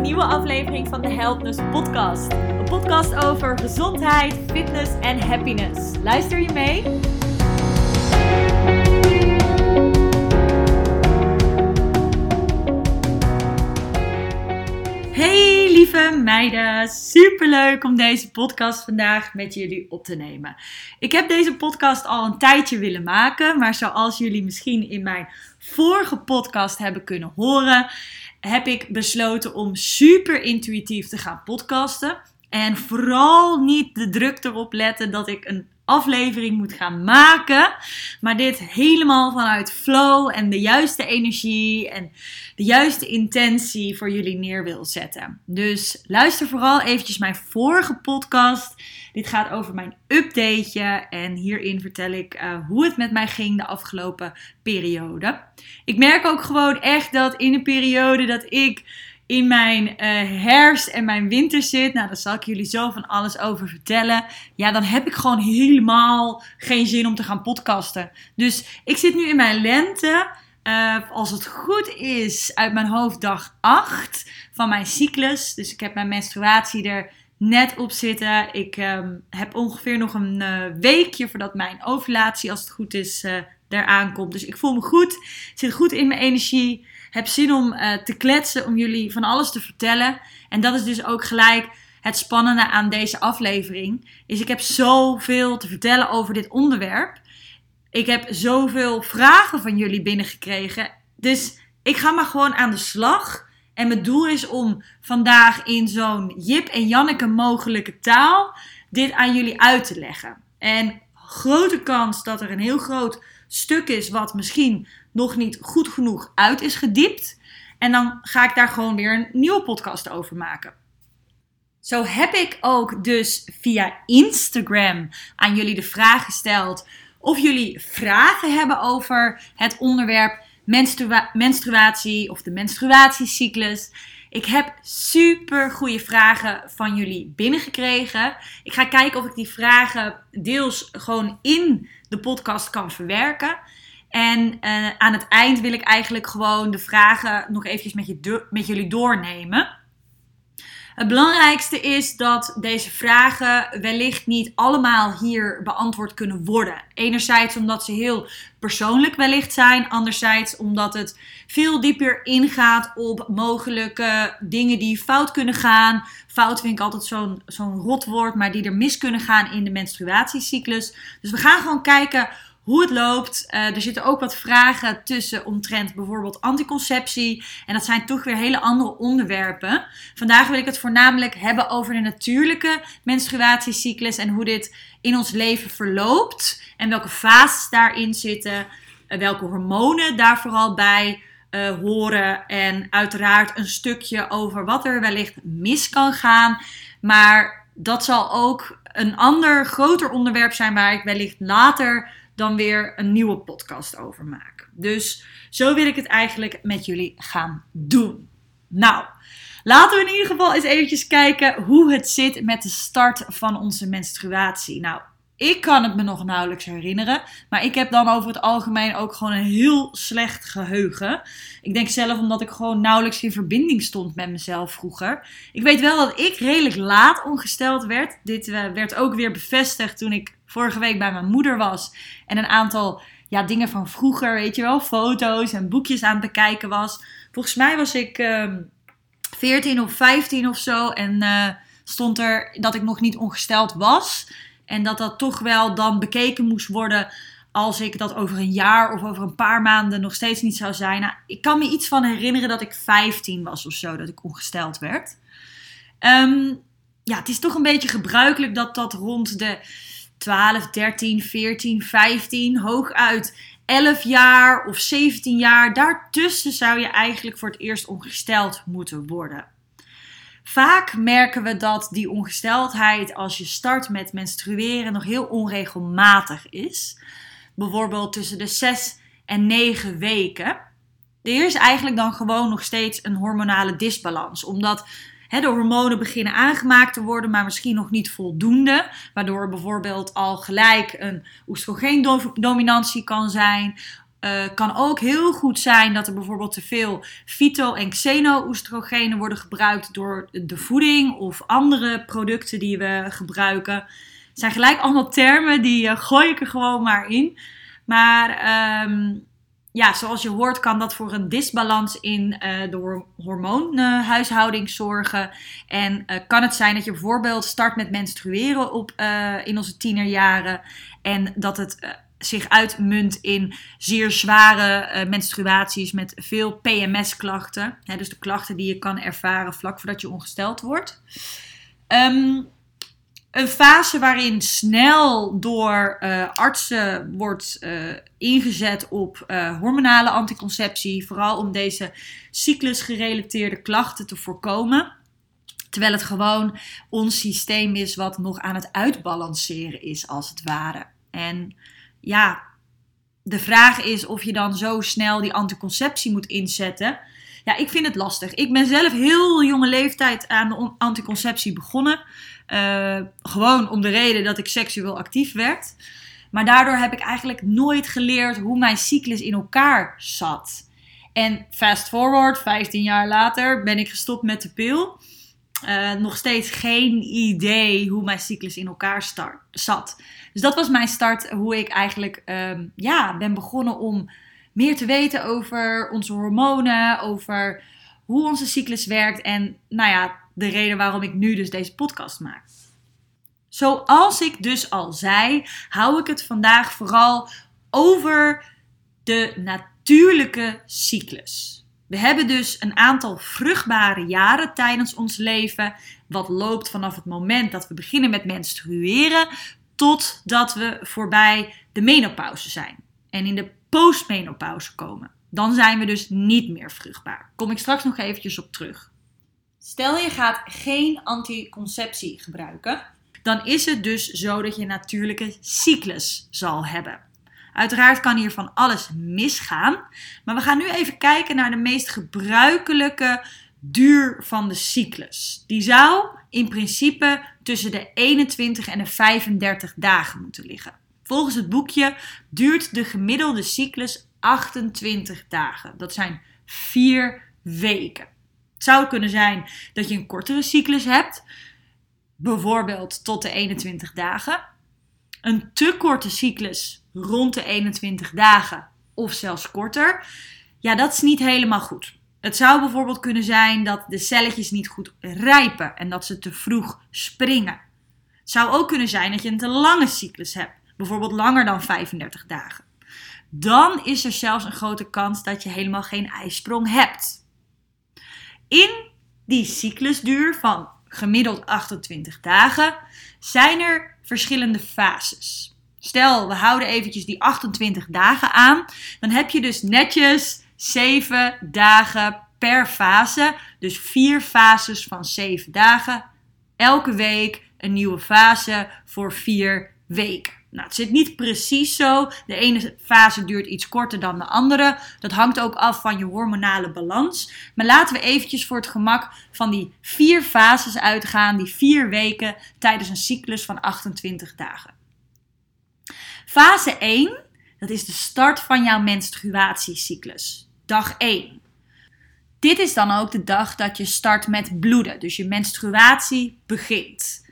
nieuwe aflevering van de Helpness Podcast. Een podcast over gezondheid, fitness en happiness. Luister je mee? Hey lieve meiden, superleuk om deze podcast vandaag met jullie op te nemen. Ik heb deze podcast al een tijdje willen maken, maar zoals jullie misschien in mijn vorige podcast hebben kunnen horen, heb ik besloten om super intuïtief te gaan podcasten. En vooral niet de druk erop letten dat ik een aflevering moet gaan maken. Maar dit helemaal vanuit flow en de juiste energie en de juiste intentie voor jullie neer wil zetten. Dus luister vooral eventjes mijn vorige podcast. Dit gaat over mijn updateje en hierin vertel ik uh, hoe het met mij ging de afgelopen periode. Ik merk ook gewoon echt dat in een periode dat ik in mijn uh, herfst en mijn winter zit. Nou, daar zal ik jullie zo van alles over vertellen. Ja, dan heb ik gewoon helemaal geen zin om te gaan podcasten. Dus ik zit nu in mijn lente. Uh, als het goed is, uit mijn hoofd dag 8 van mijn cyclus. Dus ik heb mijn menstruatie er net op zitten. Ik um, heb ongeveer nog een uh, weekje voordat mijn ovulatie, als het goed is, uh, eraan komt. Dus ik voel me goed, zit goed in mijn energie heb zin om uh, te kletsen, om jullie van alles te vertellen. En dat is dus ook gelijk het spannende aan deze aflevering. Is ik heb zoveel te vertellen over dit onderwerp. Ik heb zoveel vragen van jullie binnengekregen. Dus ik ga maar gewoon aan de slag. En mijn doel is om vandaag in zo'n Jip en Janneke mogelijke taal dit aan jullie uit te leggen. En grote kans dat er een heel groot stuk is wat misschien nog niet goed genoeg uit is gediept. En dan ga ik daar gewoon weer een nieuwe podcast over maken. Zo heb ik ook dus via Instagram aan jullie de vraag gesteld of jullie vragen hebben over het onderwerp menstrua menstruatie of de menstruatiecyclus. Ik heb super goede vragen van jullie binnengekregen. Ik ga kijken of ik die vragen deels gewoon in de podcast kan verwerken. En uh, aan het eind wil ik eigenlijk gewoon de vragen nog eventjes met, je met jullie doornemen. Het belangrijkste is dat deze vragen wellicht niet allemaal hier beantwoord kunnen worden. Enerzijds omdat ze heel persoonlijk wellicht zijn, anderzijds omdat het veel dieper ingaat op mogelijke dingen die fout kunnen gaan. Fout vind ik altijd zo'n zo'n rot woord, maar die er mis kunnen gaan in de menstruatiecyclus. Dus we gaan gewoon kijken hoe het loopt. Uh, er zitten ook wat vragen tussen omtrent bijvoorbeeld anticonceptie. En dat zijn toch weer hele andere onderwerpen. Vandaag wil ik het voornamelijk hebben over de natuurlijke menstruatiecyclus en hoe dit in ons leven verloopt. En welke fases daarin zitten. Uh, welke hormonen daar vooral bij uh, horen. En uiteraard een stukje over wat er wellicht mis kan gaan. Maar dat zal ook een ander groter onderwerp zijn waar ik wellicht later dan weer een nieuwe podcast over maak. Dus zo wil ik het eigenlijk met jullie gaan doen. Nou, laten we in ieder geval eens eventjes kijken hoe het zit met de start van onze menstruatie. Nou, ik kan het me nog nauwelijks herinneren. Maar ik heb dan over het algemeen ook gewoon een heel slecht geheugen. Ik denk zelf omdat ik gewoon nauwelijks in verbinding stond met mezelf vroeger. Ik weet wel dat ik redelijk laat ongesteld werd. Dit uh, werd ook weer bevestigd toen ik vorige week bij mijn moeder was. En een aantal ja, dingen van vroeger, weet je wel, foto's en boekjes aan het bekijken was. Volgens mij was ik uh, ehm, 14 of 15 of zo. En uh, stond er dat ik nog niet ongesteld was. En dat dat toch wel dan bekeken moest worden als ik dat over een jaar of over een paar maanden nog steeds niet zou zijn. Nou, ik kan me iets van herinneren dat ik 15 was of zo, dat ik ongesteld werd. Um, ja, het is toch een beetje gebruikelijk dat dat rond de 12, 13, 14, 15, hooguit 11 jaar of 17 jaar. Daartussen zou je eigenlijk voor het eerst ongesteld moeten worden. Vaak merken we dat die ongesteldheid als je start met menstrueren nog heel onregelmatig is. Bijvoorbeeld tussen de 6 en 9 weken. Er is eigenlijk dan gewoon nog steeds een hormonale disbalans. Omdat de hormonen beginnen aangemaakt te worden, maar misschien nog niet voldoende. Waardoor bijvoorbeeld al gelijk een oestrogeendominantie kan zijn. Uh, kan ook heel goed zijn dat er bijvoorbeeld te veel fyto- en xeno-oestrogenen worden gebruikt door de voeding of andere producten die we gebruiken. Het zijn gelijk allemaal termen die uh, gooi ik er gewoon maar in. Maar ehm, ja, zoals je hoort kan dat voor een disbalans in uh, de hormoonhuishouding zorgen. En kan het zijn dat je bijvoorbeeld start met menstrueren op, in onze tienerjaren. En dat het zich uitmunt in zeer zware uh, menstruaties met veel PMS-klachten. Dus de klachten die je kan ervaren vlak voordat je ongesteld wordt. Um, een fase waarin snel door uh, artsen wordt uh, ingezet op hormonale anticonceptie. Vooral om deze cyclusgerelateerde klachten te voorkomen. Terwijl het gewoon ons systeem is wat nog aan het uitbalanceren is, als het ware. En ja, de vraag is of je dan zo snel die anticonceptie moet inzetten. Ja, ik vind het lastig. Ik ben zelf heel jonge leeftijd aan de anticonceptie begonnen. Uh, gewoon om de reden dat ik seksueel actief werd. Maar daardoor heb ik eigenlijk nooit geleerd hoe mijn cyclus in elkaar zat. En fast forward, 15 jaar later, ben ik gestopt met de pil. Uh, nog steeds geen idee hoe mijn cyclus in elkaar start, zat. Dus dat was mijn start, hoe ik eigenlijk um, ja, ben begonnen om meer te weten over onze hormonen, over hoe onze cyclus werkt en nou ja, de reden waarom ik nu dus deze podcast maak. Zoals ik dus al zei, hou ik het vandaag vooral over de natuurlijke cyclus. We hebben dus een aantal vruchtbare jaren tijdens ons leven, wat loopt vanaf het moment dat we beginnen met menstrueren totdat we voorbij de menopauze zijn en in de postmenopauze komen. Dan zijn we dus niet meer vruchtbaar. Kom ik straks nog eventjes op terug. Stel je gaat geen anticonceptie gebruiken, dan is het dus zo dat je natuurlijke cyclus zal hebben. Uiteraard kan hier van alles misgaan, maar we gaan nu even kijken naar de meest gebruikelijke duur van de cyclus. Die zou in principe tussen de 21 en de 35 dagen moeten liggen. Volgens het boekje duurt de gemiddelde cyclus 28 dagen. Dat zijn 4 weken. Het zou kunnen zijn dat je een kortere cyclus hebt, bijvoorbeeld tot de 21 dagen. Een te korte cyclus rond de 21 dagen of zelfs korter. Ja, dat is niet helemaal goed. Het zou bijvoorbeeld kunnen zijn dat de celletjes niet goed rijpen en dat ze te vroeg springen. Het zou ook kunnen zijn dat je een te lange cyclus hebt, bijvoorbeeld langer dan 35 dagen. Dan is er zelfs een grote kans dat je helemaal geen ijsprong hebt. In die cyclusduur van gemiddeld 28 dagen zijn er verschillende fases. Stel, we houden eventjes die 28 dagen aan, dan heb je dus netjes 7 dagen per fase. Dus vier fases van 7 dagen. Elke week een nieuwe fase voor 4 weken. Nou, het zit niet precies zo. De ene fase duurt iets korter dan de andere. Dat hangt ook af van je hormonale balans. Maar laten we eventjes voor het gemak van die vier fases uitgaan, die vier weken tijdens een cyclus van 28 dagen. Fase 1, dat is de start van jouw menstruatiecyclus dag 1. Dit is dan ook de dag dat je start met bloeden, dus je menstruatie begint.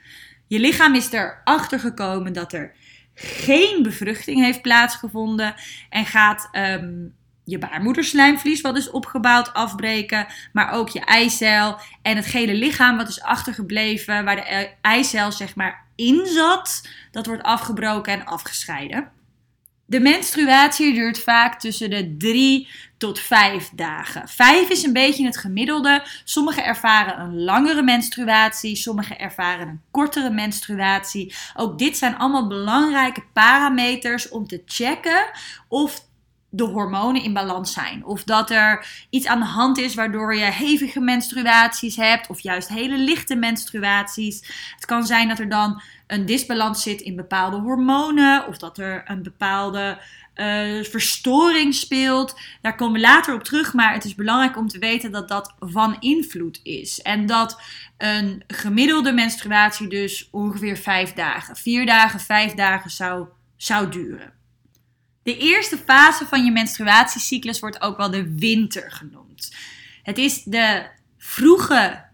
Je lichaam is erachter gekomen dat er geen bevruchting heeft plaatsgevonden en gaat um, je baarmoederslijmvlies, wat is opgebouwd, afbreken, maar ook je eicel en het gele lichaam wat is achtergebleven, waar de eicel zeg maar in zat, dat wordt afgebroken en afgescheiden. De menstruatie duurt vaak tussen de 3 tot 5 dagen. 5 is een beetje het gemiddelde. Sommigen ervaren een langere menstruatie, sommigen ervaren een kortere menstruatie. Ook dit zijn allemaal belangrijke parameters om te checken of de hormonen in balans zijn. Of dat er iets aan de hand is waardoor je hevige menstruaties hebt, of juist hele lichte menstruaties. Het kan zijn dat er dan een disbalans zit in bepaalde hormonen, of dat er een bepaalde uh, verstoring speelt. Daar komen we later op terug, maar het is belangrijk om te weten dat dat van invloed is. En dat een gemiddelde menstruatie dus ongeveer vijf dagen, vier dagen, vijf dagen zou, zou duren. De eerste fase van je menstruatiecyclus wordt ook wel de winter genoemd. Het is de vroege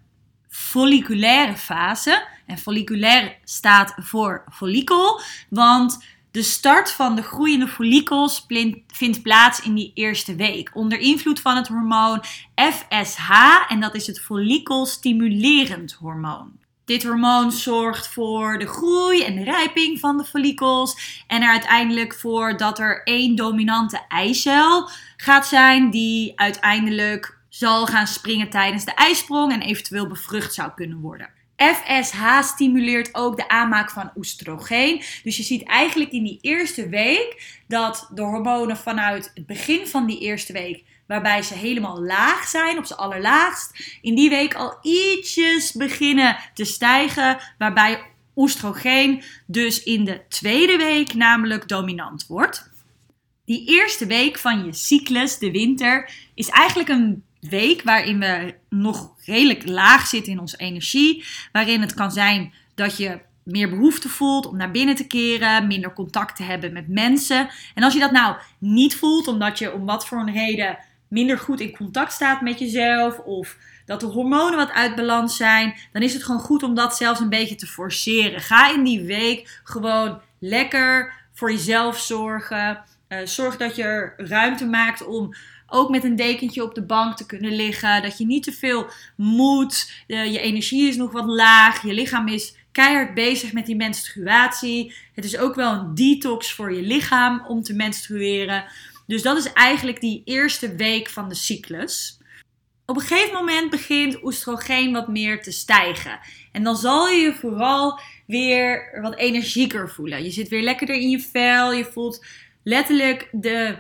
folliculaire fase. En folliculair staat voor follikel, want de start van de groeiende follikels vindt plaats in die eerste week onder invloed van het hormoon FSH en dat is het follikelstimulerend hormoon. Dit hormoon zorgt voor de groei en de rijping van de follikels en er uiteindelijk voor dat er één dominante eicel gaat zijn die uiteindelijk zal gaan springen tijdens de ijsprong en eventueel bevrucht zou kunnen worden. FSH stimuleert ook de aanmaak van oestrogeen. Dus je ziet eigenlijk in die eerste week dat de hormonen vanuit het begin van die eerste week, waarbij ze helemaal laag zijn, op z'n allerlaagst, in die week al ietsjes beginnen te stijgen, waarbij oestrogeen dus in de tweede week namelijk dominant wordt. Die eerste week van je cyclus, de winter, is eigenlijk een week waarin we nog redelijk laag zitten in onze energie. Waarin het kan zijn dat je meer behoefte voelt om naar binnen te keren, minder contact te hebben met mensen. En als je dat nou niet voelt, omdat je om wat voor een reden minder goed in contact staat met jezelf of dat de hormonen wat uit balans zijn, dan is het gewoon goed om dat zelfs een beetje te forceren. Ga in die week gewoon lekker voor jezelf zorgen. Uh, zorg dat je er ruimte maakt om ook met een dekentje op de bank te kunnen liggen. Dat je niet te veel moet. je energie is nog wat laag. Je lichaam is keihard bezig met die menstruatie. Het is ook wel een detox voor je lichaam om te menstrueren. Dus dat is eigenlijk die eerste week van de cyclus. Op een gegeven moment begint oestrogeen wat meer te stijgen. En dan zal je je vooral weer wat energieker voelen. Je zit weer lekkerder in je vel. Je voelt letterlijk de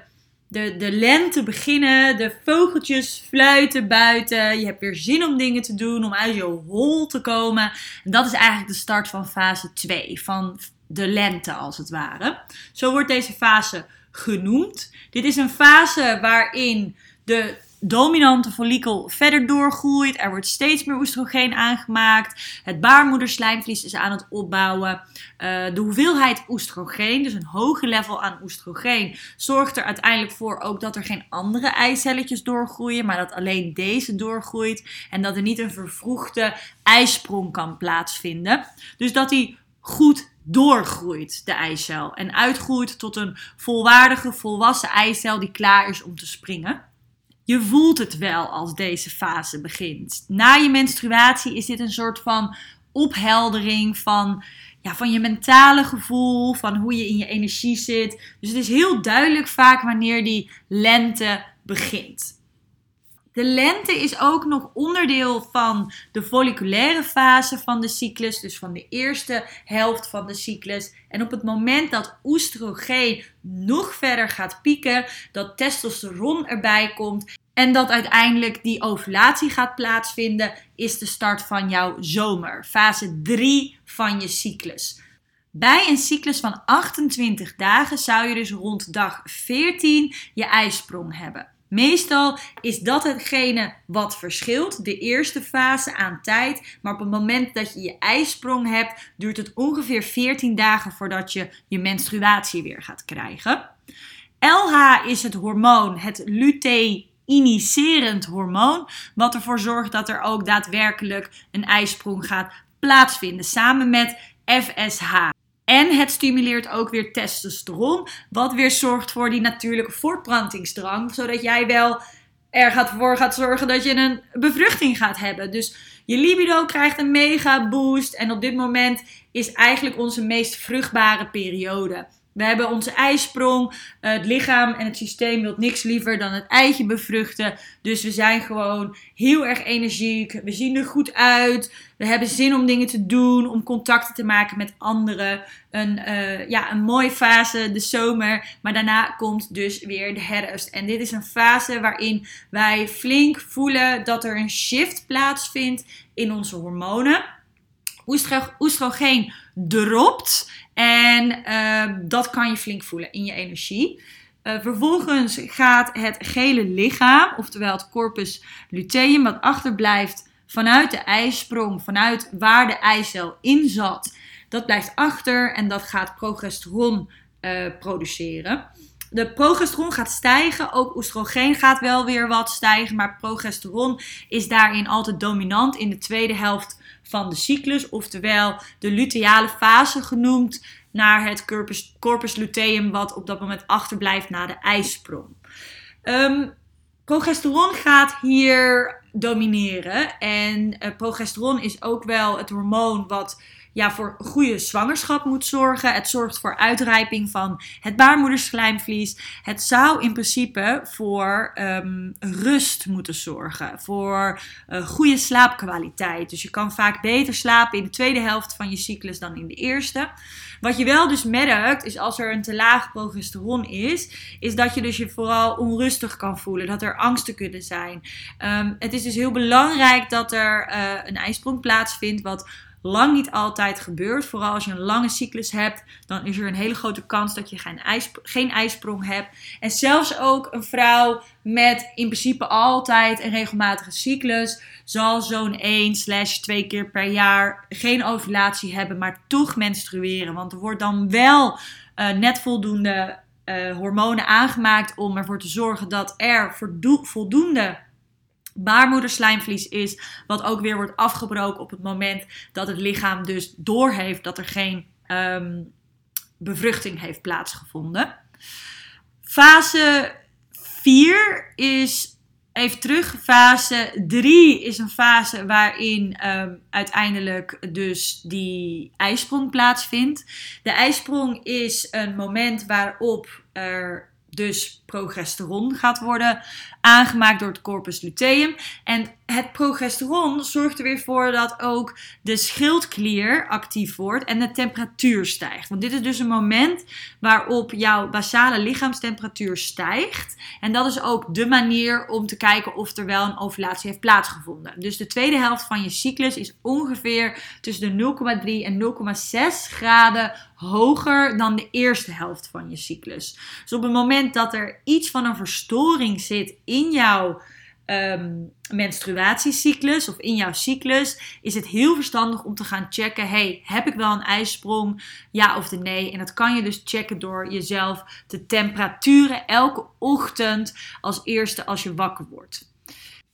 de, de lente beginnen, de vogeltjes fluiten buiten. Je hebt weer zin om dingen te doen, om uit je hol te komen. En dat is eigenlijk de start van fase 2, van de lente als het ware. Zo wordt deze fase genoemd. Dit is een fase waarin de dominante follikel verder doorgroeit. Er wordt steeds meer oestrogeen aangemaakt. Het baarmoederslijmvlies is aan het opbouwen. Uh, de hoeveelheid oestrogeen, dus een hoge level aan oestrogeen, zorgt er uiteindelijk voor ook dat er geen andere eicelletjes doorgroeien, maar dat alleen deze doorgroeit en dat er niet een vervroegde ijsprong kan plaatsvinden. Dus dat die goed doorgroeit, de eicel, en uitgroeit tot een volwaardige, volwassen eicel die klaar is om te springen. Je voelt het wel als deze fase begint. Na je menstruatie is dit een soort van opheldering van, ja, van je mentale gevoel, van hoe je in je energie zit. Dus het is heel duidelijk vaak wanneer die lente begint. De lente is ook nog onderdeel van de folliculaire fase van de cyclus, dus van de eerste helft van de cyclus. En op het moment dat oestrogeen nog verder gaat pieken, dat testosteron erbij komt en dat uiteindelijk die ovulatie gaat plaatsvinden, is de start van jouw zomer, fase 3 van je cyclus. Bij een cyclus van 28 dagen zou je dus rond dag 14 je ijsprong hebben. Meestal is dat hetgene wat verschilt, de eerste fase aan tijd. Maar op het moment dat je je ijsprong hebt, duurt het ongeveer 14 dagen voordat je je menstruatie weer gaat krijgen. LH is het hormoon, het luteiniserend hormoon, wat ervoor zorgt dat er ook daadwerkelijk een ijsprong gaat plaatsvinden, samen met FSH. En het stimuleert ook weer testosteron, wat weer zorgt voor die natuurlijke voortplantingsdrang, zodat jij wel er gaat voor gaat zorgen dat je een bevruchting gaat hebben. Dus je libido krijgt een mega boost en op dit moment is eigenlijk onze meest vruchtbare periode. We hebben onze ijsprong. Het lichaam en het systeem wil niks liever dan het eitje bevruchten. Dus we zijn gewoon heel erg energiek. We zien er goed uit. We hebben zin om dingen te doen, om contacten te maken met anderen. Een, uh, ja, een mooie fase, de zomer. Maar daarna komt dus weer de herfst. En dit is een fase waarin wij flink voelen dat er een shift plaatsvindt in onze hormonen. Oestrogeen dropt. En uh, dat kan je flink voelen in je energie. Uh, vervolgens gaat het gele lichaam, oftewel het corpus luteum, wat achterblijft vanuit de ijsprong, vanuit waar de eicel in zat, dat blijft achter en dat gaat progesteron uh, produceren. de progesteron gaat stijgen. Ook oestrogeen gaat wel weer wat stijgen. Maar progesteron is daarin altijd dominant in de tweede helft van de cyclus. Oftewel de luteale fase genoemd naar het corpus, corpus luteum, wat op dat moment achterblijft na de ijsprong. Ehm, progesteron gaat hier domineren. En uh, progesteron is ook wel het hormoon wat ja, voor goede zwangerschap moet zorgen. Het zorgt voor uitrijping van het baarmoederslijmvlies. Het zou in principe voor um, rust moeten zorgen. Voor uh, goede slaapkwaliteit. Dus je kan vaak beter slapen in de tweede helft van je cyclus dan in de eerste. Wat je wel dus merkt, is als er een te laag progesteron is, is dat je dus je vooral onrustig kan voelen. Dat er angsten kunnen zijn. Um, het is dus heel belangrijk dat er uh, een ijsprong plaatsvindt, wat lang niet altijd gebeurt. Vooral als je een lange cyclus hebt, dan is er een hele grote kans dat je geen, ijs, geen ijsprong hebt. En zelfs ook een vrouw met in principe altijd een regelmatige cyclus zal zo'n 1 slash 2 keer per jaar geen ovulatie hebben, maar toch menstrueren. Want er wordt dan wel uh, net voldoende uh, hormonen aangemaakt om ervoor te zorgen dat er voldoende baarmoederslijmvlies is, wat ook weer wordt afgebroken op het moment dat het lichaam dus doorheeft dat er geen um, bevruchting heeft plaatsgevonden. Fase 4 is even terug. Fase 3 is een fase waarin um, uiteindelijk dus die ijsprong plaatsvindt. De ijsprong is een moment waarop er dus progesteron gaat worden aangemaakt door het corpus luteum. En het progesteron zorgt er weer voor dat ook de schildklier actief wordt en de temperatuur stijgt. Want dit is dus een moment waarop jouw basale lichaamstemperatuur stijgt. En dat is ook de manier om te kijken of er wel een ovulatie heeft plaatsgevonden. Dus de tweede helft van je cyclus is ongeveer tussen de 0,3 en 0,6 graden hoger dan de eerste helft van je cyclus. Dus op het moment dat er iets van een verstoring zit in jouw um, menstruatiecyclus of in jouw cyclus, is het heel verstandig om te gaan checken: hey, heb ik wel een ijsprong? Ja of nee? En dat kan je dus checken door jezelf te temperaturen elke ochtend als eerste als je wakker wordt.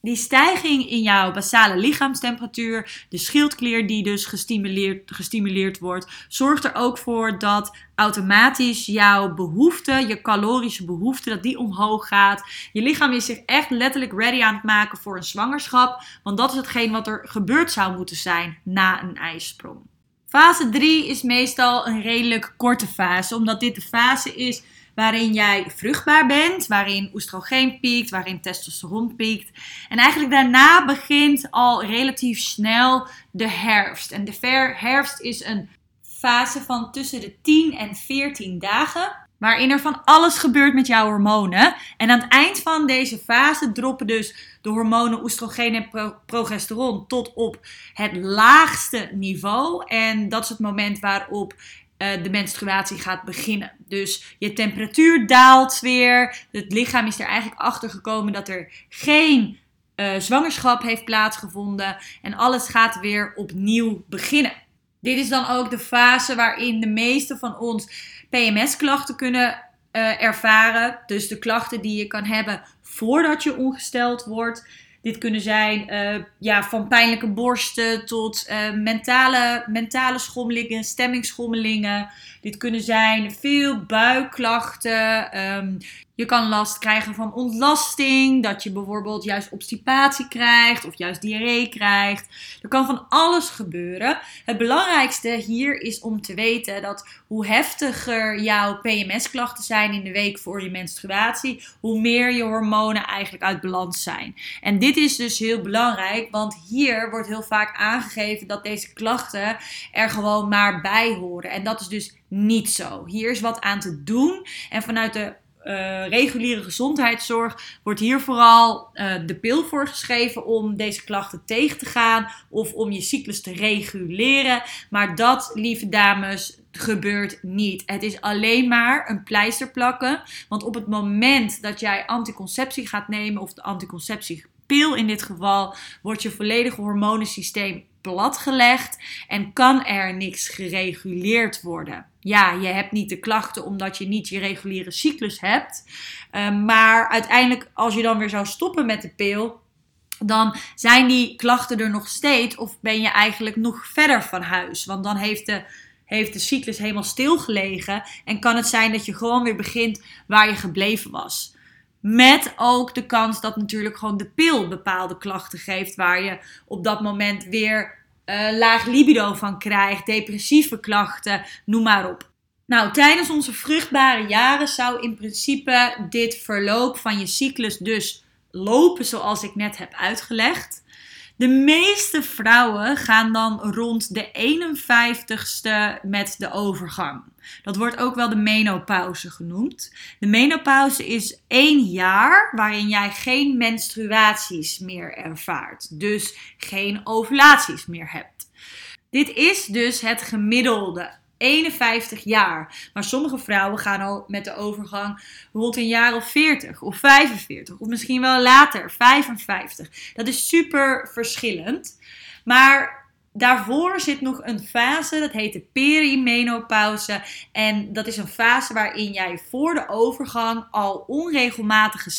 Die stijging in jouw basale lichaamstemperatuur, de schildklier die dus gestimuleerd, gestimuleerd wordt, zorgt er ook voor dat automatisch jouw behoefte, je calorische behoefte, dat die omhoog gaat. Je lichaam is zich echt letterlijk ready aan het maken voor een zwangerschap, want dat is hetgeen wat er gebeurd zou moeten zijn na een ijsprong. Fase 3 is meestal een redelijk korte fase, omdat dit de fase is waarin jij vruchtbaar bent, waarin oestrogeen piekt, waarin testosteron piekt. En eigenlijk daarna begint al relatief snel de herfst. En de herfst is een fase van tussen de 10 en 14 dagen. Waarin er van alles gebeurt met jouw hormonen. En aan het eind van deze fase droppen dus de hormonen oestrogeen en progesteron tot op het laagste niveau. En dat is het moment waarop uh, de menstruatie gaat beginnen. Dus je temperatuur daalt weer. Het lichaam is er eigenlijk achter gekomen dat er geen uh, zwangerschap heeft plaatsgevonden. En alles gaat weer opnieuw beginnen. Dit is dan ook de fase waarin de meeste van ons PMS-klachten kunnen uh, ervaren. Dus de klachten die je kan hebben voordat je ongesteld wordt. Dit kunnen zijn uh, ja, van pijnlijke borsten tot uh, mentale, mentale schommelingen, stemmingschommelingen. Dit kunnen zijn veel buikklachten. Um, je kan last krijgen van ontlasting, dat je bijvoorbeeld juist obstipatie krijgt of juist diarree krijgt. Er kan van alles gebeuren. Het belangrijkste hier is om te weten dat hoe heftiger jouw PMS-klachten zijn in de week voor je menstruatie, hoe meer je hormonen eigenlijk uit balans zijn. En dit is dus heel belangrijk, want hier wordt heel vaak aangegeven dat deze klachten er gewoon maar bij horen. En dat is dus niet zo. Hier is wat aan te doen. En vanuit de uh, reguliere gezondheidszorg wordt hier vooral uh, de pil voor geschreven om deze klachten tegen te gaan of om je cyclus te reguleren. Maar dat, lieve dames, gebeurt niet. Het is alleen maar een pleister plakken. Want op het moment dat jij anticonceptie gaat nemen, of de anticonceptiepil in dit geval, wordt je volledige hormonensysteem platgelegd en kan er niks gereguleerd worden. Ja, je hebt niet de klachten omdat je niet je reguliere cyclus hebt. Ehm, maar uiteindelijk, als je dan weer zou stoppen met de pil, dan zijn die klachten er nog steeds of ben je eigenlijk nog verder van huis. Want dan heeft de, heeft de cyclus helemaal stilgelegen en kan het zijn dat je gewoon weer begint waar je gebleven was. Met ook de kans dat natuurlijk gewoon de pil bepaalde klachten geeft waar je op dat moment weer uh, laag libido van krijgt, depressieve klachten, noem maar op. Nou, tijdens onze vruchtbare jaren zou in principe dit verloop van je cyclus dus lopen zoals ik net heb uitgelegd. De meeste vrouwen gaan dan rond de 51ste met de overgang. Dat wordt ook wel de menopauze genoemd. De menopauze is één jaar waarin jij geen menstruaties meer ervaart. Dus geen ovulaties meer hebt. Dit is dus het gemiddelde 51 jaar. Maar sommige vrouwen gaan al met de overgang rond een jaar of 40 of 45 of misschien wel later, 55. Dat is super verschillend. Maar daarvoor zit nog een fase, dat heet de perimenopauze. En dat is een fase waarin jij voor de overgang al onregelmatige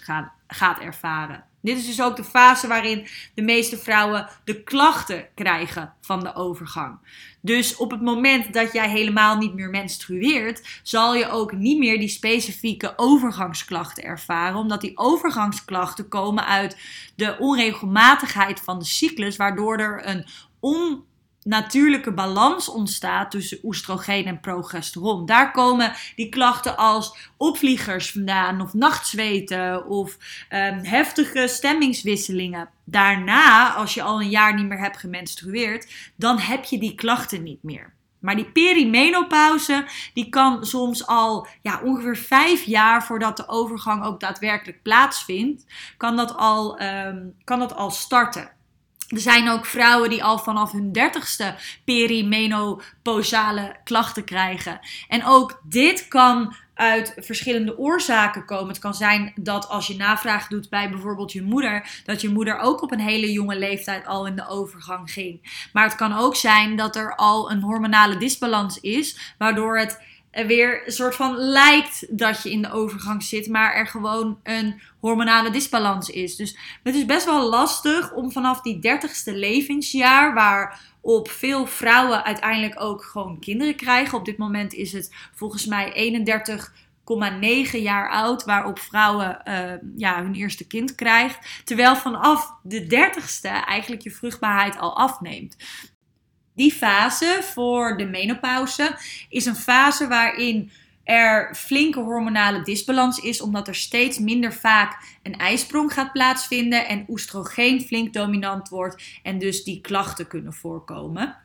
gaat, gaat ervaren. Dit is dus ook de fase waarin de meeste vrouwen de klachten krijgen van de overgang. Dus op het moment dat jij helemaal niet meer menstrueert, zal je ook niet meer die specifieke overgangsklachten ervaren, omdat die overgangsklachten komen uit de onregelmatigheid van de cyclus, waardoor er een on natuurlijke balans ontstaat tussen oestrogeen en progesteron. Daar komen die klachten als opvliegers vandaan, of nachtzweten, of um, heftige stemmingswisselingen. Daarna, als je al een jaar niet meer hebt gemenstrueerd, dan heb je die klachten niet meer. Maar die perimenopauze, die kan soms al ja, ongeveer vijf jaar voordat de overgang ook daadwerkelijk plaatsvindt, kan dat al, um, kan dat al starten. Er zijn ook vrouwen die al vanaf hun dertigste perimenopausale klachten krijgen. En ook dit kan uit verschillende oorzaken komen. Het kan zijn dat als je navraag doet bij bijvoorbeeld je moeder, dat je moeder ook op een hele jonge leeftijd al in de overgang ging. Maar het kan ook zijn dat er al een hormonale disbalans is, waardoor het weer een soort van lijkt dat je in de overgang zit, maar er gewoon een hormonale disbalans is. Dus het is best wel lastig om vanaf die dertigste levensjaar, waar op veel vrouwen uiteindelijk ook gewoon kinderen krijgen. Op dit moment is het volgens mij 31,9 jaar oud, waarop vrouwen uh, ja, hun eerste kind krijgt. Terwijl vanaf de dertigste eigenlijk je vruchtbaarheid al afneemt. Die fase voor de menopauze is een fase waarin er flinke hormonale disbalans is, omdat er steeds minder vaak een ijsprong gaat plaatsvinden en oestrogeen flink dominant wordt en dus die klachten kunnen voorkomen.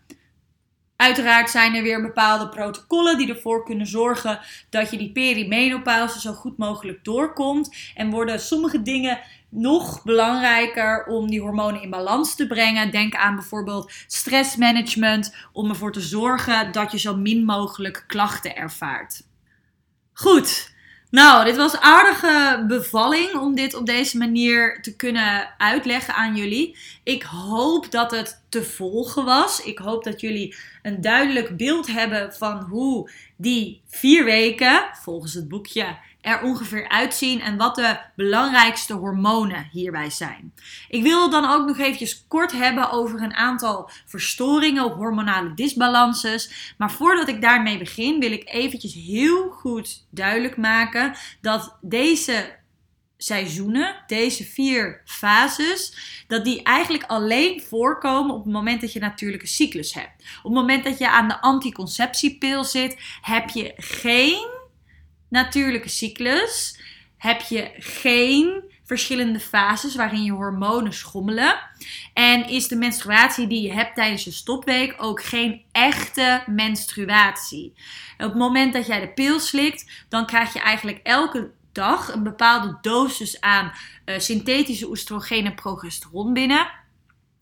Uiteraard zijn er weer bepaalde protocollen die ervoor kunnen zorgen dat je die perimenopauze zo goed mogelijk doorkomt. En worden sommige dingen nog belangrijker om die hormonen in balans te brengen. Denk aan bijvoorbeeld stressmanagement om ervoor te zorgen dat je zo min mogelijk klachten ervaart. Goed. Nou, dit was aardige bevalling om dit op deze manier te kunnen uitleggen aan jullie. Ik hoop dat het te volgen was. Ik hoop dat jullie een duidelijk beeld hebben van hoe die vier weken, volgens het boekje, er ongeveer uitzien en wat de belangrijkste hormonen hierbij zijn. Ik wil dan ook nog eventjes kort hebben over een aantal verstoringen, hormonale disbalances. Maar voordat ik daarmee begin, wil ik eventjes heel goed duidelijk maken dat deze seizoenen, deze vier fases, dat die eigenlijk alleen voorkomen op het moment dat je natuurlijke cyclus hebt. Op het moment dat je aan de anticonceptiepil zit, heb je geen natuurlijke cyclus heb je geen verschillende fases waarin je hormonen schommelen. En is de menstruatie die je hebt tijdens je stopweek ook geen echte menstruatie. op het moment dat jij de pil slikt, dan krijg je eigenlijk elke dag een bepaalde dosis aan uh, synthetische oestrogeen en progesteron binnen.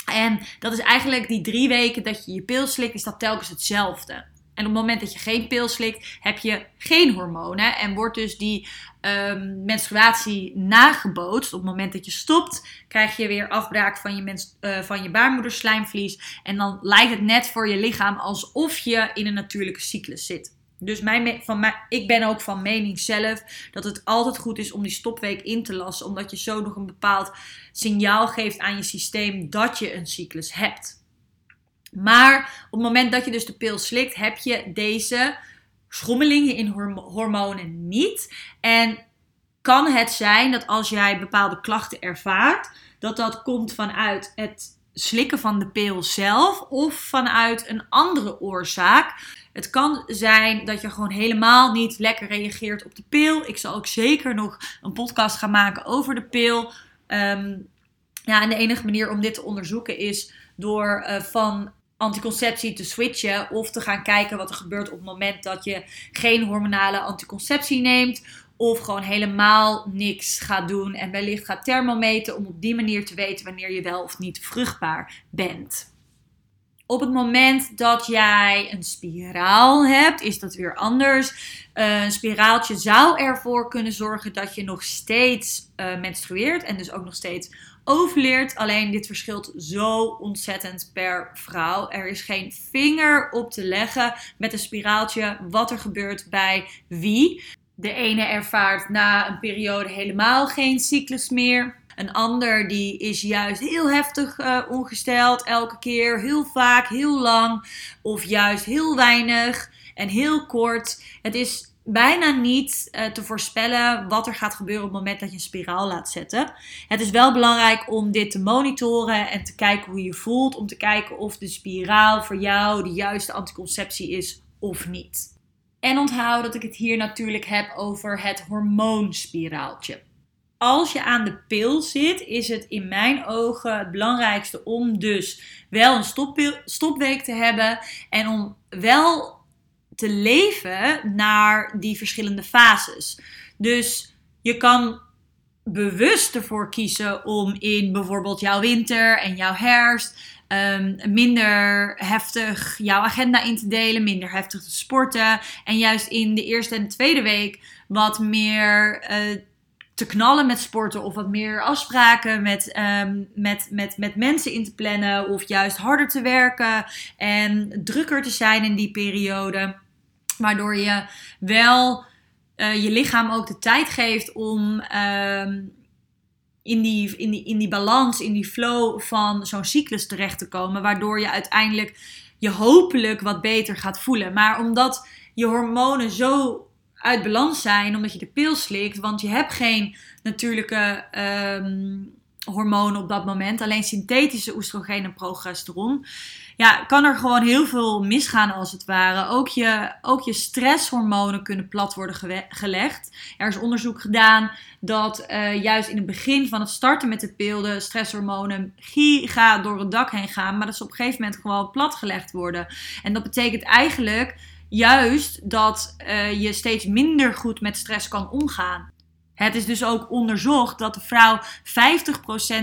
En dat is eigenlijk die drie weken dat je je pil slikt, is dat telkens hetzelfde. En op het moment dat je geen pil slikt, heb je geen hormonen. En wordt dus die um, menstruatie nagebootst. Op het moment dat je stopt, krijg je weer afbraak van je, uh, van je baarmoederslijmvlies. En dan lijkt het net voor je lichaam alsof je in een natuurlijke cyclus zit. Dus van ik ben ook van mening zelf dat het altijd goed is om die stopweek in te lassen. Omdat je zo nog een bepaald signaal geeft aan je systeem dat je een cyclus hebt. Maar op het moment dat je dus de pil slikt, heb je deze schommelingen in hormonen niet. En kan het zijn dat als jij bepaalde klachten ervaart, dat dat komt vanuit het slikken van de pil zelf of vanuit een andere oorzaak. Het kan zijn dat je gewoon helemaal niet lekker reageert op de pil. Ik zal ook zeker nog een podcast gaan maken over de pil. Ehm, ja, en de enige manier om dit te onderzoeken is door uh, van anticonceptie te switchen of te gaan kijken wat er gebeurt op het moment dat je geen hormonale anticonceptie neemt of gewoon helemaal niks gaat doen en wellicht gaat thermometen om op die manier te weten wanneer je wel of niet vruchtbaar bent. Op het moment dat jij een spiraal hebt, is dat weer anders. Uh, een spiraaltje zou ervoor kunnen zorgen dat je nog steeds uh, menstrueert en dus ook nog steeds ovuleert. Alleen dit verschilt zo ontzettend per vrouw. Er is geen vinger op te leggen met een spiraaltje wat er gebeurt bij wie. De ene ervaart na een periode helemaal geen cyclus meer. Een ander die is juist heel heftig uh, ongesteld, elke keer, heel vaak, heel lang. Of juist heel weinig en heel kort. Het is bijna niet uh, te voorspellen wat er gaat gebeuren op het moment dat je een spiraal laat zetten. Het is wel belangrijk om dit te monitoren en te kijken hoe je voelt. Om te kijken of de spiraal voor jou de juiste anticonceptie is of niet. En onthoud dat ik het hier natuurlijk heb over het hormoonspiraaltje. Als je aan de pil zit, is het in mijn ogen het belangrijkste om dus wel een stopweek te hebben en om wel te leven naar die verschillende fases. Dus je kan bewust ervoor kiezen om in bijvoorbeeld jouw winter en jouw herfst um, minder heftig jouw agenda in te delen, minder heftig te sporten. En juist in de eerste en de tweede week wat meer uh, te knallen met sporten of wat meer afspraken met, um, met, met, met mensen in te plannen of juist harder te werken en drukker te zijn in die periode. Waardoor je wel uh, je lichaam ook de tijd geeft om uh, in, die, in, die, in die balans, in die flow van zo'n cyclus terecht te komen. Waardoor je uiteindelijk je hopelijk wat beter gaat voelen. Maar omdat je hormonen zo uit balans zijn, omdat je de pil slikt, want je hebt geen natuurlijke um, hormonen op dat moment, alleen synthetische oestrogeen en progesteron ja, kan er gewoon heel veel misgaan als het ware. Ook je, ook je stresshormonen kunnen plat worden gelegd. Er is onderzoek gedaan dat uh, juist in het begin van het starten met de pil de stresshormonen giga door het dak heen gaan, maar dat ze op een gegeven moment gewoon platgelegd worden. En dat betekent eigenlijk juist dat uh, je steeds minder goed met stress kan omgaan. Het is dus ook onderzocht dat de vrouw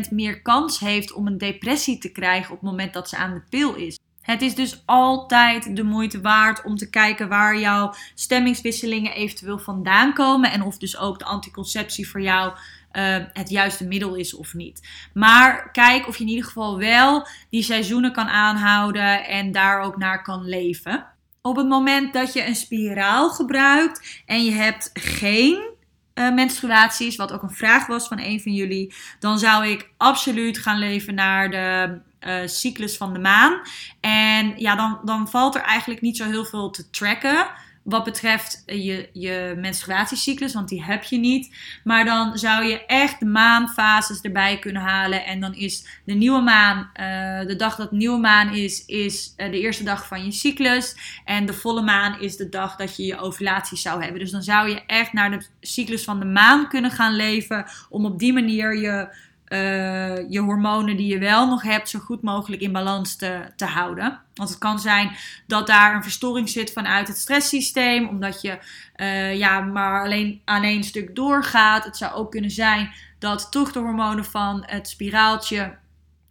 50% meer kans heeft om een depressie te krijgen op het moment dat ze aan de pil is. Het is dus altijd de moeite waard om te kijken waar jouw stemmingswisselingen eventueel vandaan komen. En of dus ook de anticonceptie voor jou uh, het juiste middel is of niet. Maar kijk of je in ieder geval wel die seizoenen kan aanhouden en daar ook naar kan leven. Op het moment dat je een spiraal gebruikt en je hebt geen uh, menstruaties, wat ook een vraag was van een van jullie, dan zou ik absoluut gaan leven naar de uh, cyclus van de maan. En ja, dan, dan valt er eigenlijk niet zo heel veel te tracken wat betreft je, je menstruatiecyclus, want die heb je niet. Maar dan zou je echt de maanfases erbij kunnen halen. En dan is de nieuwe maan, uh, de dag dat nieuwe maan is, is uh, de eerste dag van je cyclus. En de volle maan is de dag dat je je ovulatie zou hebben. Dus dan zou je echt naar de cyclus van de maan kunnen gaan leven. Om op die manier je uh, je hormonen die je wel nog hebt zo goed mogelijk in balans te, te houden. Want het kan zijn dat daar een verstoring zit vanuit het stresssysteem, omdat je uh, ja, maar alleen aan één stuk doorgaat. Het zou ook kunnen zijn dat toch de hormonen van het spiraaltje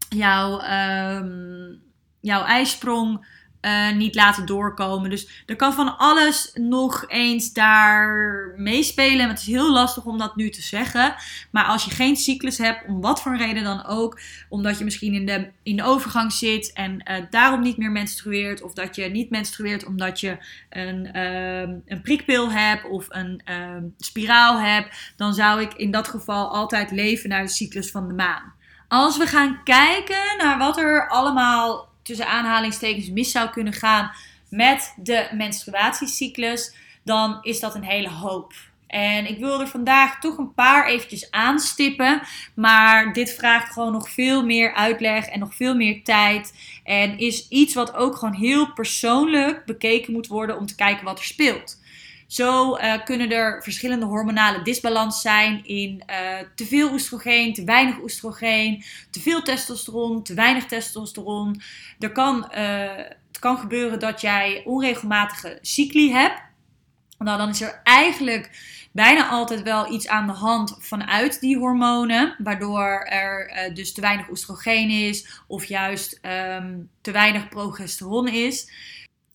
jouw, um, jouw ijsprong uh, niet laten doorkomen. Dus er kan van alles nog eens daar meespelen. Het is heel lastig om dat nu te zeggen. Maar als je geen cyclus hebt, om wat voor reden dan ook, omdat je misschien in de, in de overgang zit en uh, daarom niet meer menstrueert, of dat je niet menstrueert omdat je een, uh, een prikpil hebt of een ehm, spiraal hebt, dan zou ik in dat geval altijd leven naar de cyclus van de maan. Als we gaan kijken naar wat er allemaal tussen aanhalingstekens mis zou kunnen gaan met de menstruatiecyclus, dan is dat een hele hoop. En ik wil er vandaag toch een paar eventjes aanstippen. Maar dit vraagt gewoon nog veel meer uitleg en nog veel meer tijd. En is iets wat ook gewoon heel persoonlijk bekeken moet worden om te kijken wat er speelt. Zo uh, kunnen er verschillende hormonale disbalans zijn in uh, te veel oestrogeen, te weinig oestrogeen, te veel testosteron, te weinig testosteron. Er kan, uh, het kan gebeuren dat jij onregelmatige cycli hebt. Nou, dan is er eigenlijk bijna altijd wel iets aan de hand vanuit die hormonen, waardoor er dus te weinig oestrogeen is of juist um, te weinig progesteron is.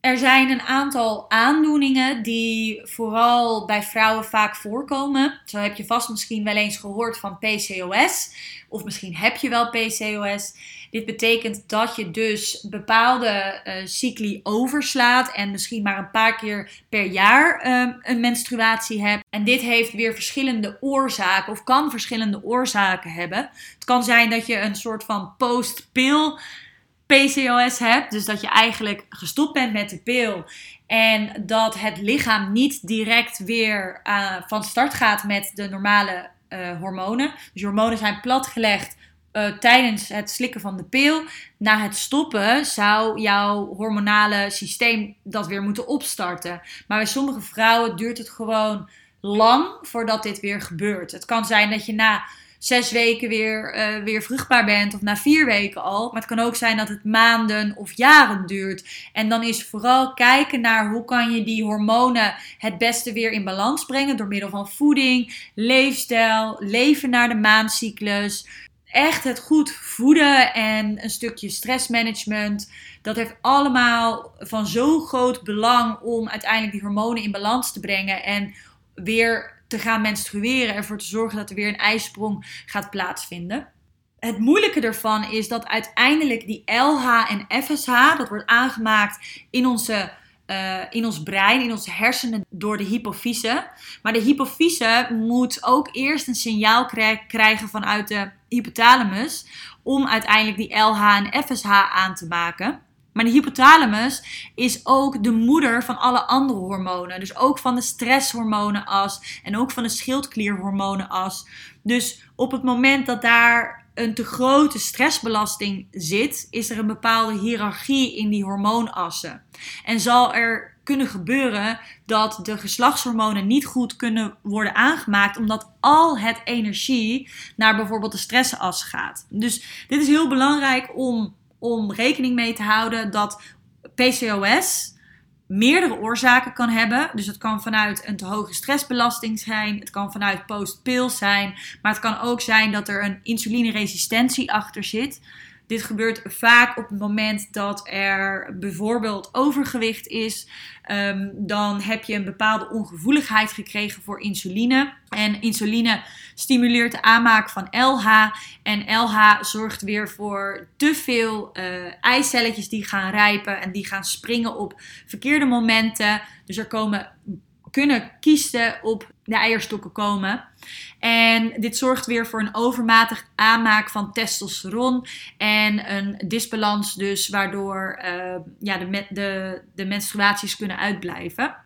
Er zijn een aantal aandoeningen die vooral bij vrouwen vaak voorkomen. Zo heb je vast misschien wel eens gehoord van PCOS. Of misschien heb je wel PCOS. Dit betekent dat je dus bepaalde uh, cycli overslaat en misschien maar een paar keer per jaar uh, een menstruatie hebt. En dit heeft weer verschillende oorzaken of kan verschillende oorzaken hebben. Het kan zijn dat je een soort van post-pil PCOS hebt. Dus dat je eigenlijk gestopt bent met de pil. En dat het lichaam niet direct weer uh, van start gaat met de normale uh, hormonen. Dus hormonen zijn platgelegd uh, tijdens het slikken van de pil. Na het stoppen zou jouw hormonale systeem dat weer moeten opstarten. Maar bij sommige vrouwen duurt het gewoon lang voordat dit weer gebeurt. Het kan zijn dat je na zes weken weer, uh, weer vruchtbaar bent of na vier weken al. Maar het kan ook zijn dat het maanden of jaren duurt. En dan is vooral kijken naar hoe kan je die hormonen het beste weer in balans brengen door middel van voeding, leefstijl, leven naar de maandcyclus. Echt het goed voeden en een stukje stressmanagement. Dat heeft allemaal van zo groot belang om uiteindelijk die hormonen in balans te brengen. En weer te gaan menstrueren. Ervoor te zorgen dat er weer een ijsprong gaat plaatsvinden. Het moeilijke ervan is dat uiteindelijk die LH en FSH, dat wordt aangemaakt in, onze, uh, in ons brein, in onze hersenen door de hypofyse. Maar de hypofyse moet ook eerst een signaal krijgen vanuit de hypothalamus om uiteindelijk die LH en FSH aan te maken. Maar de hypothalamus is ook de moeder van alle andere hormonen. Dus ook van de stresshormonenas en ook van de schildklierhormonenas. Dus op het moment dat daar een te grote stressbelasting zit, is er een bepaalde hiërarchie in die hormoonassen. En zal er kunnen gebeuren dat de geslachtshormonen niet goed kunnen worden aangemaakt, omdat al het energie naar bijvoorbeeld de stressas gaat. Dus dit is heel belangrijk om om rekening mee te houden dat PCOS meerdere oorzaken kan hebben. Dus het kan vanuit een te hoge stressbelasting zijn, het kan vanuit postpil zijn, maar het kan ook zijn dat er een insulineresistentie achter zit. Dit gebeurt vaak op het moment dat er bijvoorbeeld overgewicht is. Ehm, dan heb je een bepaalde ongevoeligheid gekregen voor insuline. En insuline stimuleert de aanmaak van LH. En LH zorgt weer voor te veel uh, eicelletjes die gaan rijpen en die gaan springen op verkeerde momenten. Dus er komen kunnen kiesten op de eierstokken komen. En dit zorgt weer voor een overmatig aanmaak van testosteron en een disbalans dus waardoor uh, ja, de, de, de menstruaties kunnen uitblijven.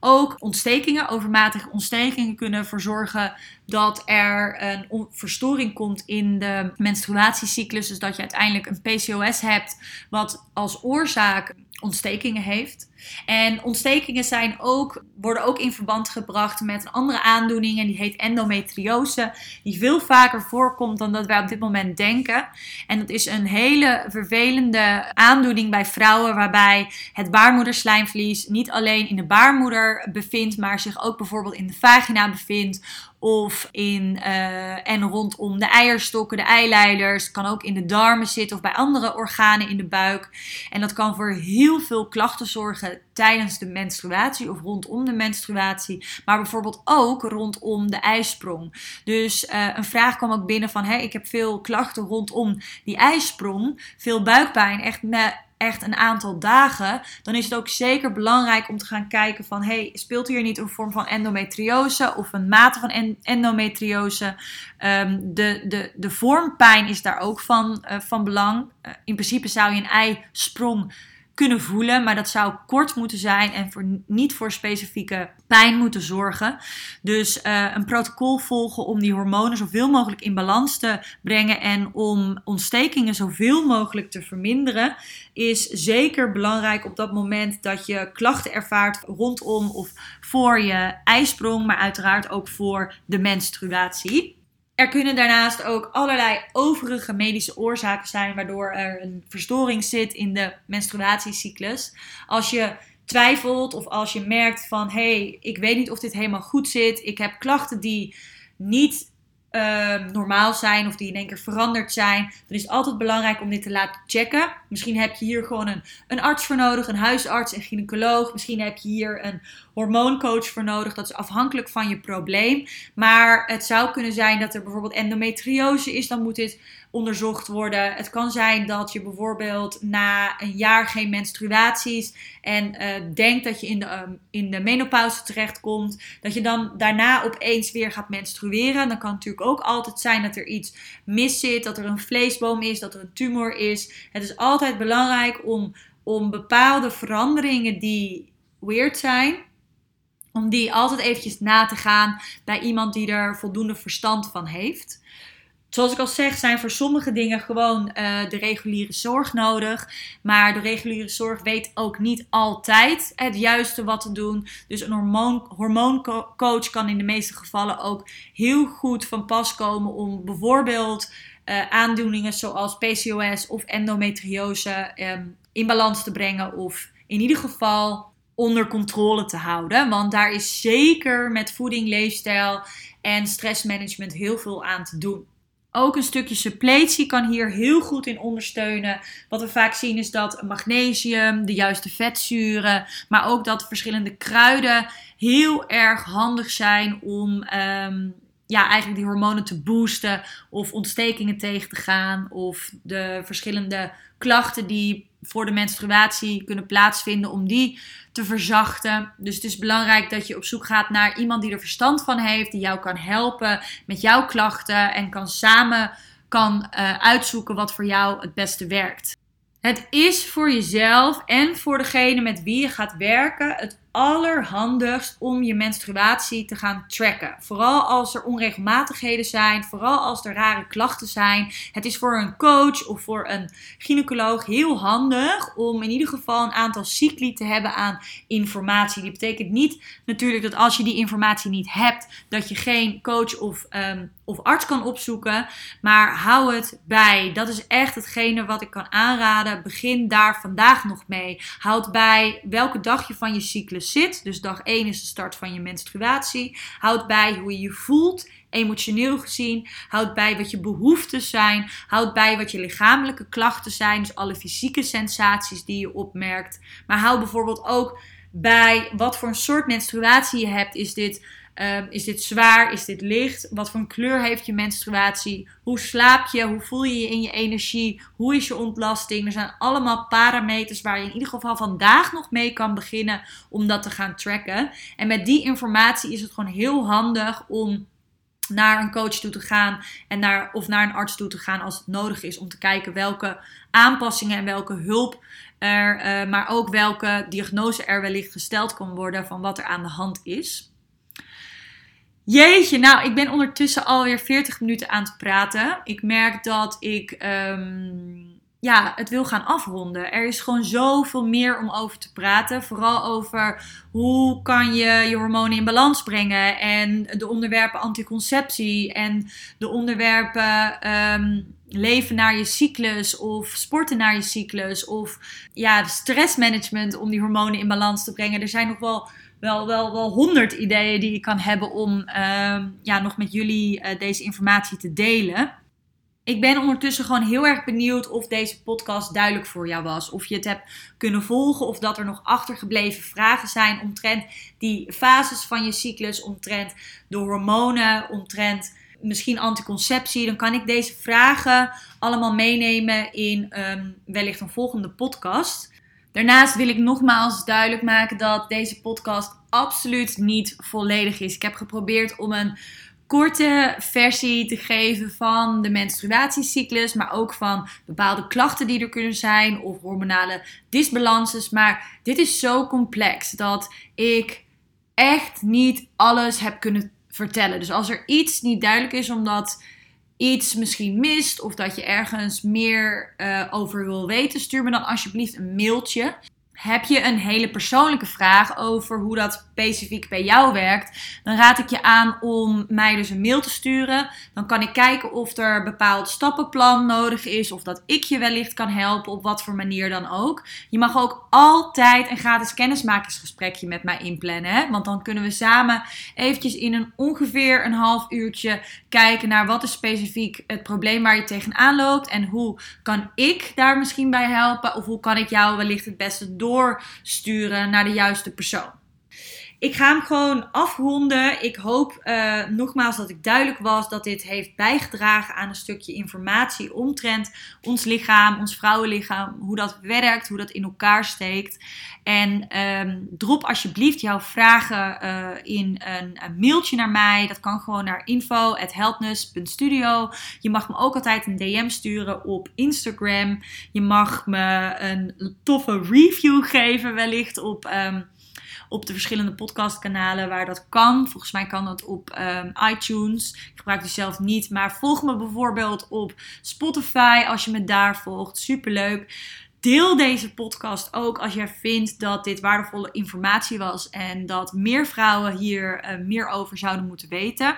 Ook ontstekingen, overmatige ontstekingen kunnen ervoor zorgen dat er een verstoring komt in de menstruatiecyclus. Dus dat je uiteindelijk een PCOS hebt wat als oorzaak ontstekingen heeft. En ontstekingen zijn ook, worden ook in verband gebracht met een andere aandoening en die heet endometriose, die veel vaker voorkomt dan dat wij op dit moment denken. En dat is een hele vervelende aandoening bij vrouwen waarbij het baarmoederslijmvlies niet alleen in de baarmoeder bevindt, maar zich ook bijvoorbeeld in de vagina bevindt of in uh, en rondom de eierstokken, de eileiders. Kan ook in de darmen zitten of bij andere organen in de buik. En dat kan voor heel veel klachten zorgen tijdens de menstruatie of rondom de menstruatie, maar bijvoorbeeld ook rondom de ijsprong. Dus uh, een vraag kwam ook binnen van, hé, ik heb veel klachten rondom die ijsprong, veel buikpijn, echt met echt een aantal dagen, dan is het ook zeker belangrijk om te gaan kijken van hey, speelt hier niet een vorm van endometriose of een mate van endometriose? Um, de, de, de vormpijn is daar ook van, uh, van belang. Uh, in principe zou je een eisprong kunnen voelen. Maar dat zou kort moeten zijn en voor, niet voor specifieke pijn moeten zorgen. Dus uh, een protocol volgen om die hormonen zoveel mogelijk in balans te brengen en om ontstekingen zoveel mogelijk te verminderen, is zeker belangrijk op dat moment dat je klachten ervaart rondom of voor je ijsprong, maar uiteraard ook voor de menstruatie. Er kunnen daarnaast ook allerlei overige medische oorzaken zijn waardoor er een verstoring zit in de menstruatiecyclus. Als je twijfelt of als je merkt van hé, hey, ik weet niet of dit helemaal goed zit, ik heb klachten die niet uh, normaal zijn of die in één keer veranderd zijn, dan is het altijd belangrijk om dit te laten checken. Misschien heb je hier gewoon een, een arts voor nodig, een huisarts, een gynaecoloog. Misschien heb je hier een hormooncoach voor nodig. Dat is afhankelijk van je probleem. Maar het zou kunnen zijn dat er bijvoorbeeld endometriose is. Dan moet dit onderzocht worden. Het kan zijn dat je bijvoorbeeld na een jaar geen menstruaties en uh, denkt dat je in de, um, in de menopauze terechtkomt, dat je dan daarna opeens weer gaat menstrueren. Dan kan natuurlijk ook altijd zijn dat er iets mis zit, dat er een vleesboom is, dat er een tumor is. Het is altijd belangrijk om, om bepaalde veranderingen die weird zijn, om die altijd eventjes na te gaan bij iemand die er voldoende verstand van heeft zoals ik al zeg, zijn voor sommige dingen gewoon uh, de reguliere zorg nodig. Maar de reguliere zorg weet ook niet altijd het juiste wat te doen. Dus een hormoon, hormooncoach kan in de meeste gevallen ook heel goed van pas komen om bijvoorbeeld uh, aandoeningen zoals PCOS of endometriose um, in balans te brengen. Of in ieder geval onder controle te houden. Want daar is zeker met voeding, leefstijl en stressmanagement heel veel aan te doen. Ook een stukje suppletie kan hier heel goed in ondersteunen. Wat we vaak zien is dat magnesium, de juiste vetzuren, maar ook dat verschillende kruiden heel erg handig zijn om um, ja, eigenlijk die hormonen te boosten of ontstekingen tegen te gaan of de verschillende klachten die voor de menstruatie kunnen plaatsvinden om die te verzachten. Dus het is belangrijk dat je op zoek gaat naar iemand die er verstand van heeft, die jou kan helpen met jouw klachten en kan samen kan uh, uitzoeken wat voor jou het beste werkt. Het is voor jezelf en voor degene met wie je gaat werken het allerhandigst om je menstruatie te gaan tracken. Vooral als er onregelmatigheden zijn, vooral als er rare klachten zijn. Het is voor een coach of voor een gynaecoloog heel handig om in ieder geval een aantal cycli te hebben aan informatie. Die betekent niet natuurlijk dat als je die informatie niet hebt, dat je geen coach of, um, of arts kan opzoeken. Maar hou het bij. Dat is echt hetgene wat ik kan aanraden. Begin daar vandaag nog mee. Houd bij welke dag je van je cyclus zit. Dus dag 1 is de start van je menstruatie. Houd bij hoe je je voelt, emotioneel gezien. Houd bij wat je behoeftes zijn. Houd bij wat je lichamelijke klachten zijn. Dus alle fysieke sensaties die je opmerkt. Maar houd bijvoorbeeld ook bij wat voor een soort menstruatie je hebt. Is dit Ehm, is dit zwaar? Is dit licht? Wat voor kleur heeft je menstruatie? Hoe slaap je? Hoe voel je je in je energie? Hoe is je ontlasting? Er zijn allemaal parameters waar je in ieder geval vandaag nog mee kan beginnen om dat te gaan tracken. En met die informatie is het gewoon heel handig om naar een coach toe te gaan en naar, of naar een arts toe te gaan als het nodig is om te kijken welke aanpassingen en welke hulp er, uh, maar ook welke diagnose er wellicht gesteld kan worden van wat er aan de hand is. Jeetje, nou, ik ben ondertussen alweer 40 minuten aan het praten. Ik merk dat ik um, ja, het wil gaan afronden. Er is gewoon zoveel meer om over te praten. Vooral over hoe kan je je hormonen in balans brengen. En de onderwerpen anticonceptie. En de onderwerpen um, leven naar je cyclus. Of sporten naar je cyclus. Of ja, stressmanagement om die hormonen in balans te brengen. Er zijn nog wel wel, wel, wel honderd ideeën die ik kan hebben om ehm, ja, nog met jullie eh, deze informatie te delen. Ik ben ondertussen gewoon heel erg benieuwd of deze podcast duidelijk voor jou was. Of je het hebt kunnen volgen of dat er nog achtergebleven vragen zijn omtrent die fases van je cyclus, omtrent de hormonen, omtrent misschien anticonceptie. Dan kan ik deze vragen allemaal meenemen in ehm, wellicht een volgende podcast. Daarnaast wil ik nogmaals duidelijk maken dat deze podcast absoluut niet volledig is. Ik heb geprobeerd om een korte versie te geven van de menstruatiecyclus, maar ook van bepaalde klachten die er kunnen zijn of hormonale disbalances. Maar dit is zo complex dat ik echt niet alles heb kunnen vertellen. Dus als er iets niet duidelijk is omdat iets misschien mist of dat je ergens meer uh, over wil weten, stuur me dan alsjeblieft een mailtje. Heb je een hele persoonlijke vraag over hoe dat specifiek bij jou werkt, dan raad ik je aan om mij dus een mail te sturen. Dan kan ik kijken of er een bepaald stappenplan nodig is of dat ik je wellicht kan helpen op wat voor manier dan ook. Je mag ook altijd een gratis kennismakingsgesprekje met mij inplannen, want dan kunnen we samen eventjes in een ongeveer een half uurtje kijken naar wat is specifiek het probleem waar je tegenaan loopt en hoe kan ik daar misschien bij helpen of hoe kan ik jou wellicht het beste doorsturen naar de juiste persoon ik ga hem gewoon afronden. Ik hoop uh, nogmaals dat ik duidelijk was dat dit heeft bijgedragen aan een stukje informatie omtrent ons lichaam, ons vrouwenlichaam, hoe dat werkt, hoe dat in elkaar steekt. En um, drop alsjeblieft jouw vragen uh, in een, mailtje naar mij. Dat kan gewoon naar info.helpness.studio. Je mag me ook altijd een DM sturen op Instagram. Je mag me een toffe review geven wellicht op... Um, op de verschillende podcastkanalen waar dat kan. Volgens mij kan dat op um, iTunes. Ik gebruik die zelf niet, maar volg me bijvoorbeeld op Spotify als je me daar volgt. Superleuk. Deel deze podcast ook als jij vindt dat dit waardevolle informatie was en dat meer vrouwen hier uh, meer over zouden moeten weten.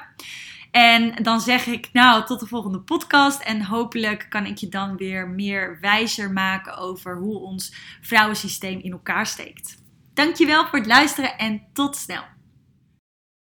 En dan zeg ik, nou, tot de volgende podcast. En hopelijk kan ik je dan weer meer wijzer maken over hoe ons vrouwensysteem in elkaar steekt. Dankjewel voor het luisteren en tot snel.